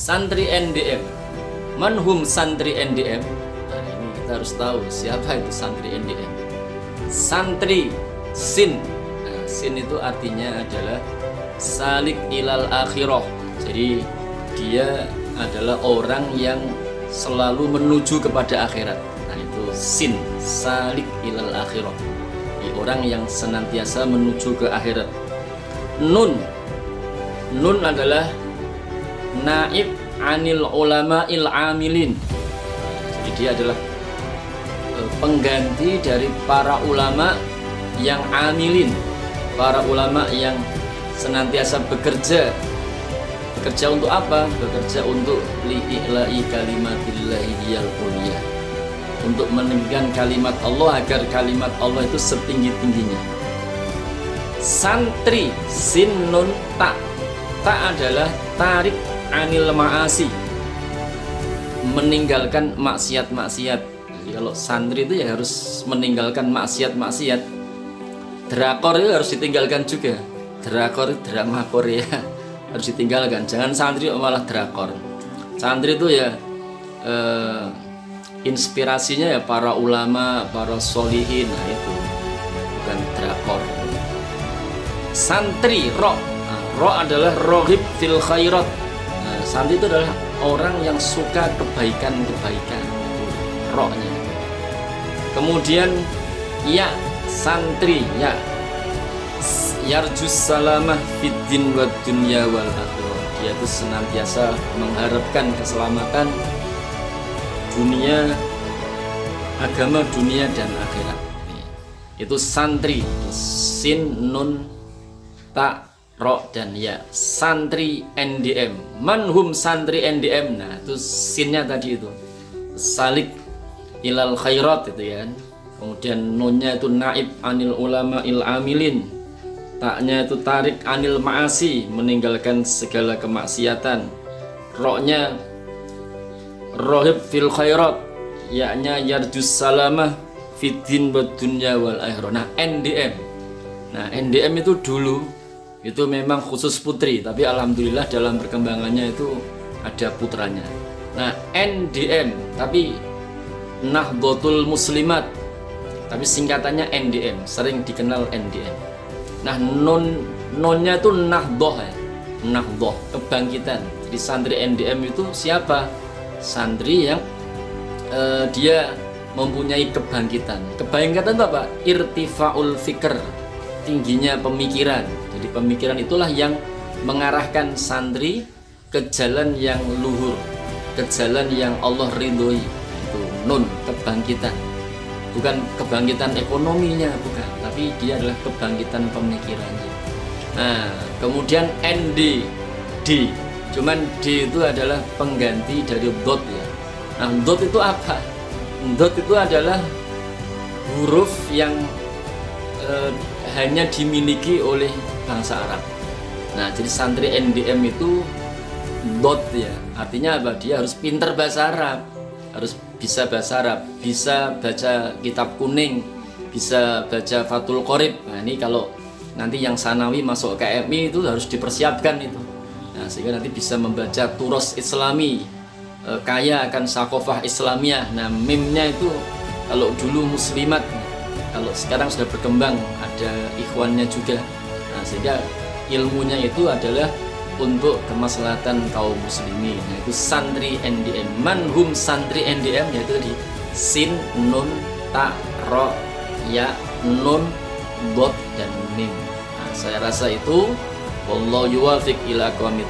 santri NDM manhum santri NDM nah ini kita harus tahu siapa itu santri NDM santri sin. Nah, sin itu artinya adalah salik ilal akhirah. Jadi dia adalah orang yang selalu menuju kepada akhirat. Nah itu sin. Salik ilal akhirah. Orang yang senantiasa menuju ke akhirat. Nun. Nun adalah naib anil ulama il amilin. Jadi dia adalah eh, pengganti dari para ulama yang amilin. Para ulama yang senantiasa bekerja. Bekerja untuk apa? Bekerja untuk li'ila'i kalimatillahi hiyal ulia untuk meninggikan kalimat Allah agar kalimat Allah itu setinggi-tingginya. Santri sin nun tak. Tak adalah tarik anil ma'asi. Meninggalkan maksiat-maksiat. Jadi kalau santri itu ya harus meninggalkan maksiat-maksiat. Drakor itu harus ditinggalkan juga. Drakor drama Korea harus ditinggalkan. Jangan santri malah drakor. Santri itu ya eh, inspirasinya ya para ulama para solihin. Nah itu. Bukan drakor. Santri roh. Nah, roh adalah rohib fil khairat santri itu adalah orang yang suka kebaikan-kebaikan rohnya kemudian ya santri ya. Yarjus salamah fiddin wa dunya wal akhirah. Dia itu senantiasa mengharapkan keselamatan dunia agama dunia dan akhirat. Itu santri sin nun tak ro dan ya. Santri NDM manhum santri NDM nah itu sinnya tadi itu. Salik ilal khairat itu ya kemudian nunnya itu naib anil ulama il amilin. Taknya itu tarik anil maasi meninggalkan segala kemaksiatan. Roknya rohib fil khairat yaknya yarjus salamah fitin wa dunya wal akhirah. Nah NDM nah NDM itu dulu itu memang khusus putri tapi alhamdulillah dalam perkembangannya itu ada putranya. Nah NDM tapi Nahdlatul Muslimat. Tapi singkatannya NDM sering dikenal NDM nah non nonnya itu Nahdoh ya. Nahdoh kebangkitan. Jadi santri NDM itu siapa? Santri yang eh, dia mempunyai kebangkitan. Kebangkitan itu apa? Irtifaul fikr tingginya pemikiran. Jadi pemikiran itulah yang mengarahkan santri ke jalan yang luhur ke jalan yang Allah ridhoi. Itu nun kebangkitan. Bukan kebangkitan ekonominya bukan. Tapi dia adalah kebangkitan pemikirannya. Nah kemudian ND D. Cuman D itu adalah pengganti dari dot ya. Nah dot itu apa? Dot itu adalah huruf yang eh, hanya dimiliki oleh bangsa Arab. Nah jadi santri NDM itu dot ya. Artinya apa? Dia harus pinter bahasa Arab. Harus bisa bahasa Arab. Bisa baca kitab kuning. Bisa baca Fatul Qorib nah ini kalau nanti yang sanawi masuk ke KMI itu harus dipersiapkan itu. Nah sehingga nanti bisa membaca turos islami. E, kaya akan sakofah islamiyah. Nah mimnya itu kalau dulu muslimat kalau sekarang sudah berkembang ada ikhwannya juga. Nah sehingga ilmunya itu adalah untuk kemaslahatan kaum muslimin yaitu santri NDM manhum santri NDM yaitu di sin nun ta ro ya nun bot dan mim. Nah, saya rasa itu wallahu yuwafiq ila aqwamit